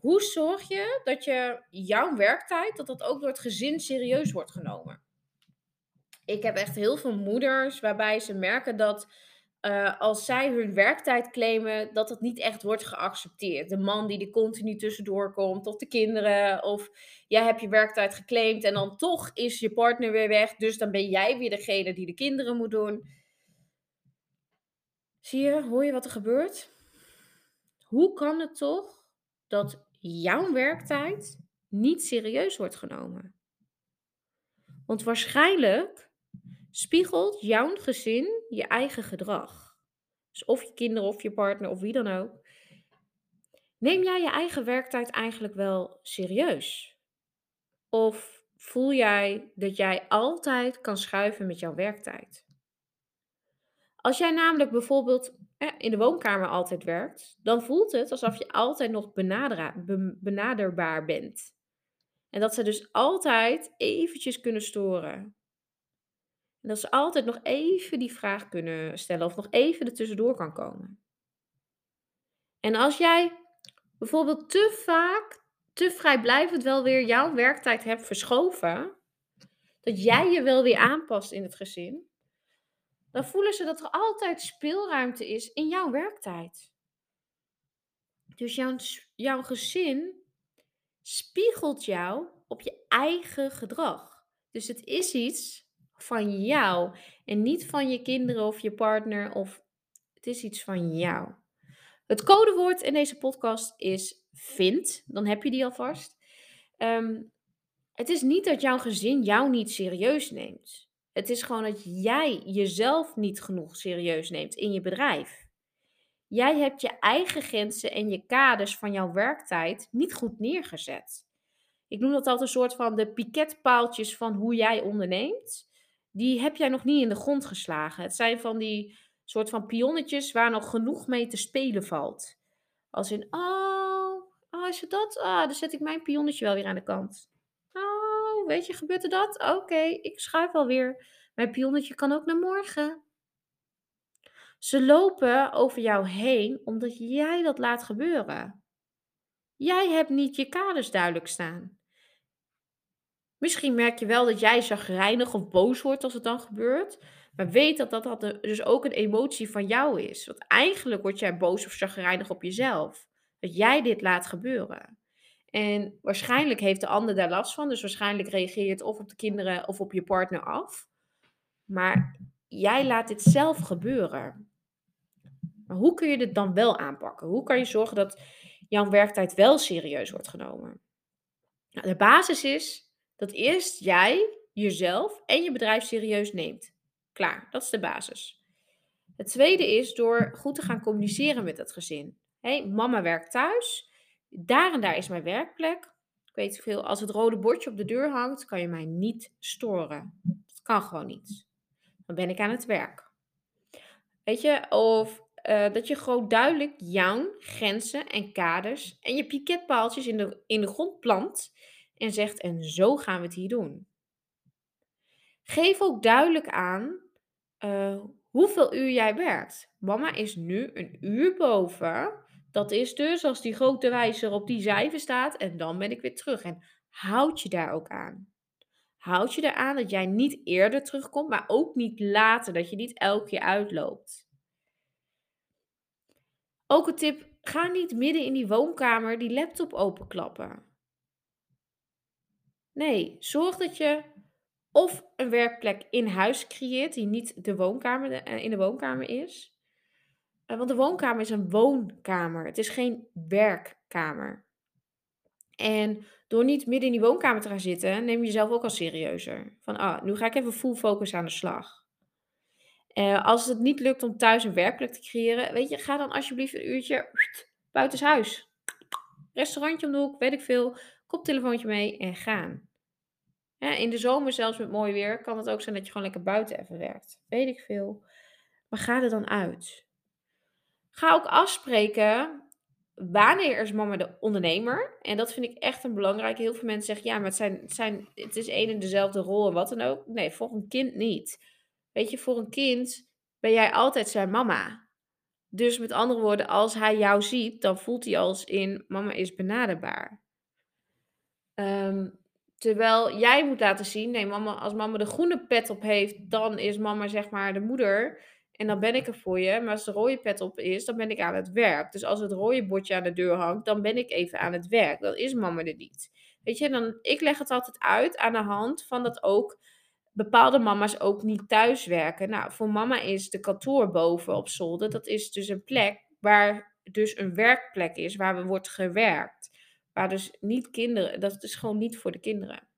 hoe zorg je dat je jouw werktijd, dat dat ook door het gezin serieus wordt genomen. Ik heb echt heel veel moeders waarbij ze merken dat uh, als zij hun werktijd claimen, dat het niet echt wordt geaccepteerd. De man die er continu tussendoor komt, of de kinderen, of jij hebt je werktijd geclaimd en dan toch is je partner weer weg, dus dan ben jij weer degene die de kinderen moet doen. Zie je, hoor je wat er gebeurt? Hoe kan het toch dat jouw werktijd niet serieus wordt genomen? Want waarschijnlijk spiegelt jouw gezin je eigen gedrag. Dus of je kinderen of je partner of wie dan ook. Neem jij je eigen werktijd eigenlijk wel serieus? Of voel jij dat jij altijd kan schuiven met jouw werktijd? Als jij namelijk bijvoorbeeld in de woonkamer altijd werkt, dan voelt het alsof je altijd nog benaderbaar bent. En dat ze dus altijd eventjes kunnen storen. En dat ze altijd nog even die vraag kunnen stellen of nog even er tussendoor kan komen. En als jij bijvoorbeeld te vaak, te vrijblijvend wel weer jouw werktijd hebt verschoven, dat jij je wel weer aanpast in het gezin, dan voelen ze dat er altijd speelruimte is in jouw werktijd. Dus jouw, jouw gezin spiegelt jou op je eigen gedrag. Dus het is iets van jou en niet van je kinderen of je partner of het is iets van jou. Het codewoord in deze podcast is vind. Dan heb je die alvast. Um, het is niet dat jouw gezin jou niet serieus neemt. Het is gewoon dat jij jezelf niet genoeg serieus neemt in je bedrijf. Jij hebt je eigen grenzen en je kaders van jouw werktijd niet goed neergezet. Ik noem dat altijd een soort van de piketpaaltjes van hoe jij onderneemt. Die heb jij nog niet in de grond geslagen. Het zijn van die soort van pionnetjes waar nog genoeg mee te spelen valt. Als in, oh, oh is het dat? Ah, dan zet ik mijn pionnetje wel weer aan de kant weet je, gebeurt er dat? Oké, ik schuif alweer. Mijn pionnetje kan ook naar morgen. Ze lopen over jou heen omdat jij dat laat gebeuren. Jij hebt niet je kaders duidelijk staan. Misschien merk je wel dat jij zagrijnig of boos wordt als het dan gebeurt. Maar weet dat dat, dus ook een emotie van jou is. Want eigenlijk word jij boos of zagrijnig op jezelf. Dat jij dit laat gebeuren. En waarschijnlijk heeft de ander daar last van. Dus waarschijnlijk reageer je het of op de kinderen of op je partner af. Maar jij laat dit zelf gebeuren. Maar hoe kun je dit dan wel aanpakken? Hoe kan je zorgen dat jouw werktijd wel serieus wordt genomen? Nou, de basis is dat eerst jij jezelf en je bedrijf serieus neemt. Klaar, dat is de basis. Het tweede is door goed te gaan communiceren met het gezin. Hey, mama werkt thuis. Daar en daar is mijn werkplek. Ik weet veel, als het rode bordje op de deur hangt, kan je mij niet storen. Dat kan gewoon niet. Dan ben ik aan het werk. Weet je, of uh, dat je gewoon duidelijk jouw grenzen en kaders en je piketpaaltjes in de, in de grond plant en zegt: En zo gaan we het hier doen. Geef ook duidelijk aan uh, hoeveel uur jij werkt. Mama is nu een uur boven dat is dus als die grote wijzer op die cijfer staat en dan ben ik weer terug. En houd je daar ook aan. Houd je eraan dat jij niet eerder terugkomt, maar ook niet later, dat je niet elke keer uitloopt. Ook een tip, ga niet midden in die woonkamer die laptop openklappen. Nee, zorg dat je of een werkplek in huis creëert die niet de woonkamer, eh, in de woonkamer is. Eh, want de woonkamer is een woonkamer. Het is geen werkkamer. En door niet midden in die woonkamer te gaan zitten, neem je jezelf ook al serieuzer. Van, ah, nu ga ik even full focus aan de slag. Uh, als het niet lukt om thuis een werkplek te creëren, weet je, ga dan alsjeblieft een uurtje buitenshuis. Restaurantje om de hoek, weet ik veel. Koptelefoontje mee en gaan. In de zomer zelfs met mooi weer kan het ook zijn dat je gewoon lekker buiten even werkt. Weet ik veel. Maar ga er dan uit. Ga ook afspreken wanneer is mama de ondernemer? En dat vind ik echt een belangrijke. Heel veel mensen zeggen, ja, maar het, zijn, het, zijn, het is één en dezelfde rol en wat dan ook. Nee, voor een kind niet. Weet je, voor een kind ben jij altijd zijn mama. Dus met andere woorden, als hij jou ziet, dan voelt hij als in mama is benaderbaar. Ehm, terwijl jij moet laten zien, nee, mama, als mama de groene pet op heeft, dan is mama zeg maar de moeder. En dan ben ik er voor je. Maar als de rode pet op is, dan ben ik aan het werk. Dus als het rode bordje aan de deur hangt, dan ben ik even aan het werk. Dan is mama er niet. Weet je, dan, ik leg het altijd uit aan de hand van dat ook bepaalde mama's ook niet thuis werken. Nou, voor mama is de kantoor boven op zolder, dat is dus een plek waar dus een werkplek is, waar wordt gewerkt. Waar dus niet kinderen, dat is gewoon niet voor de kinderen.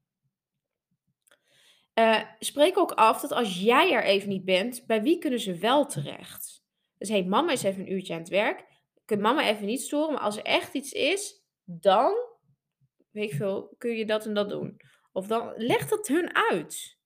Uh, spreek ook af dat als jij er even niet bent, bij wie kunnen ze wel terecht? Dus hey, mama is even een uurtje aan het werk. Kun mama even niet storen, maar als er echt iets is, dan, weet veel, kun je dat en dat doen. Of dan leg dat hun uit.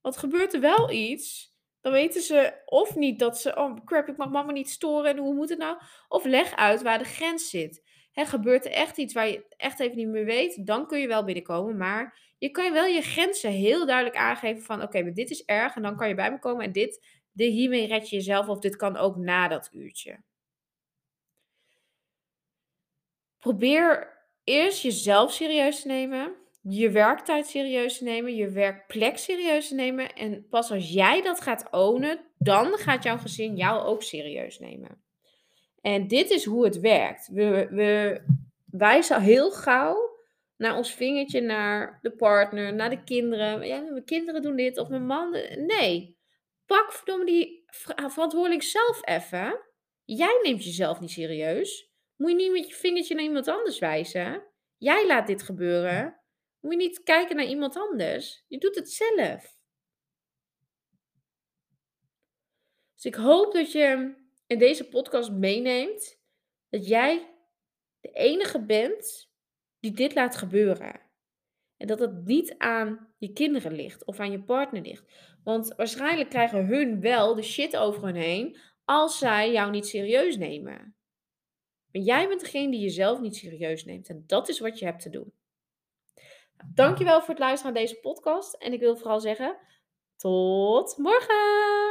Want gebeurt er wel iets, dan weten ze of niet dat ze, oh crap, ik mag mama niet storen en hoe moet het nou? Of leg uit waar de grens zit. Hè, gebeurt er echt iets waar je echt even niet meer weet, dan kun je wel binnenkomen. Maar je kan wel je grenzen heel duidelijk aangeven van, oké, maar dit is erg en dan kan je bij me komen en dit, dit hiermee red je jezelf of dit kan ook na dat uurtje. Probeer eerst jezelf serieus te nemen je werktijd serieus te nemen, je werkplek serieus te nemen. En pas als jij dat gaat ownen, dan gaat jouw gezin jou ook serieus nemen. En dit is hoe het werkt. We, we wijzen heel gauw naar ons vingertje naar de partner, naar de kinderen. Ja, mijn kinderen doen dit of mijn man. Nee, pak verdomme die verantwoordelijk zelf even. Jij neemt jezelf niet serieus. Moet je niet met je vingertje naar iemand anders wijzen. Jij laat dit gebeuren. Moet je niet kijken naar iemand anders. Je doet het zelf. Dus ik hoop dat je in deze podcast meeneemt dat jij de enige bent die dit laat gebeuren. En dat het niet aan je kinderen ligt of aan je partner ligt. Want waarschijnlijk krijgen hun wel de shit over hun heen als zij jou niet serieus nemen. Maar jij bent degene die jezelf niet serieus neemt. En dat is wat je hebt te doen. Dankjewel voor het luisteren naar deze podcast. En ik wil vooral zeggen, tot morgen!